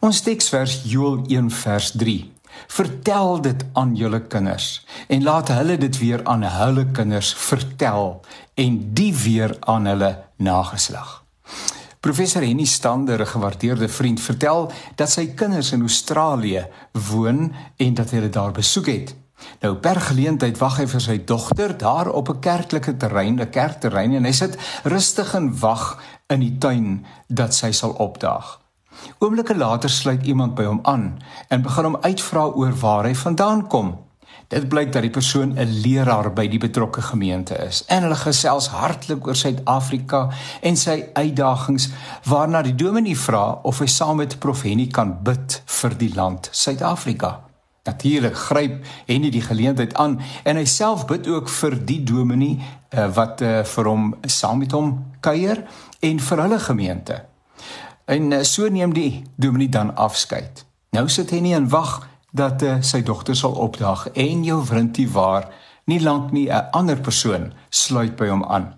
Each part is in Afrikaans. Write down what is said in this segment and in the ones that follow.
Ons teksvers Joël 1 vers 3. Vertel dit aan julle kinders en laat hulle dit weer aan hulle kinders vertel en die weer aan hulle nageslag. Professor Henny Stander, 'n gewaardeerde vriend, vertel dat sy kinders in Australië woon en dat hy hulle daar besoek het. Nou per geleentheid wag hy vir sy dogter daar op 'n kerklike terrein, 'n kerkterrein en hy sit rustig en wag in die tuin dat sy sal opdaag. Oomblikke later sluit iemand by hom aan en begin hom uitvra oor waar hy vandaan kom. Dit blyk dat die persoon 'n leraar by die betrokke gemeente is. En hulle gesels hartlik oor Suid-Afrika en sy uitdagings waarna die dominee vra of hy saam met Prof Henny kan bid vir die land Suid-Afrika. Natuurlik gryp Henny die geleentheid aan en hy self bid ook vir die dominee uh, wat uh, vir hom saam met hom kuier en vir hulle gemeente. En uh, so neem die dominee dan afskeid. Nou sit Henny en wag dat uh, sy dogter sal opdaag en jou vrindie waar nie lank nie 'n ander persoon sluit by hom aan.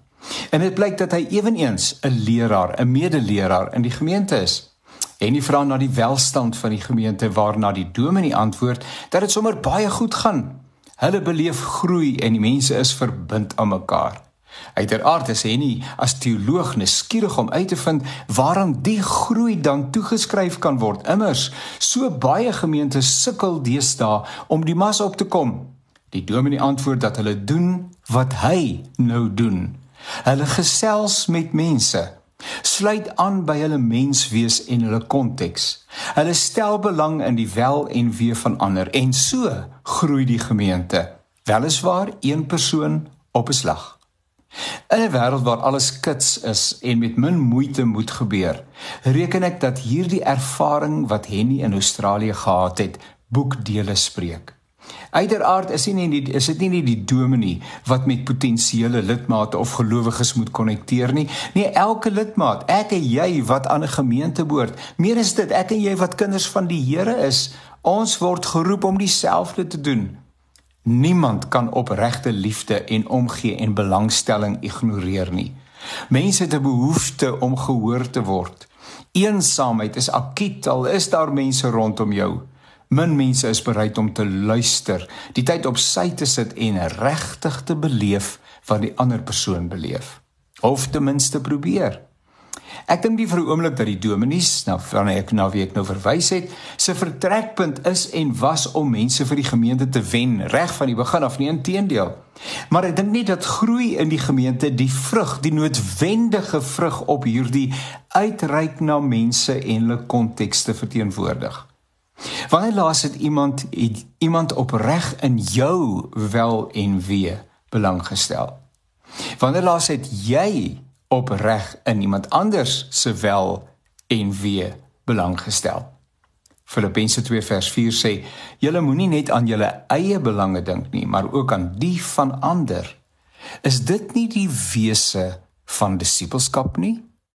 En dit blyk dat hy ewenigs 'n leraar, 'n medeleraar in die gemeente is. En hy vra na die welstand van die gemeente waarna die dominee antwoord dat dit sommer baie goed gaan. Hulle beleef groei en die mense is verbind aan mekaar. Uiteraard is hy nie as teoloog nuuskierig om uit te vind waaraan die groei dan toegeskryf kan word. Immers, so baie gemeentes sukkel deesdae om die mas op te kom. Die dominee antwoord dat hulle doen wat hy nou doen. Hulle gesels met mense, sluit aan by hulle menswees en hulle konteks. Hulle stel belang in die wel en wee van ander en so groei die gemeente. Weliswaar een persoon op 'n slag. In 'n wêreld waar alles kits is en met min moeite moet gebeur, reken ek dat hierdie ervaring wat Henny in Australië gehad het, boekdele spreek. Uiteraard is dit nie is dit nie net die dominee wat met potensiële lidmate of gelowiges moet konnekteer nie. Nee, elke lidmaat, ek en jy wat aan 'n gemeente behoort, meer is dit ek en jy wat kinders van die Here is, ons word geroep om dieselfde te doen. Niemand kan opregte liefde en omgee en belangstelling ignoreer nie. Mense het 'n behoefte om gehoor te word. Eensaamheid is akut al is daar mense rondom jou. Min mense is bereid om te luister, die tyd op sy te sit en regtig te beleef wat die ander persoon beleef. Of ten minste probeer. Ek dink nie vir 'n oomblik dat die dominees, nou van ek na wie ek nou verwys het, se vertrekpunt is en was om mense vir die gemeente te wen reg van die begin af nie inteendeel. Maar ek dink nie dat groei in die gemeente die vrug, die noodwendige vrug op hierdie uitreik na mense en hulle kontekste verteenwoordig. Wanneer laas het iemand het iemand opreg in jou wel en wee belang gestel? Wanneer laas het jy opreg in iemand anders se wel en wee belang gestel. Filippense 2 vers 4 sê: "Julle moenie net aan julle eie belange dink nie, maar ook aan die van ander." Is dit nie die wese van disippelskap nie?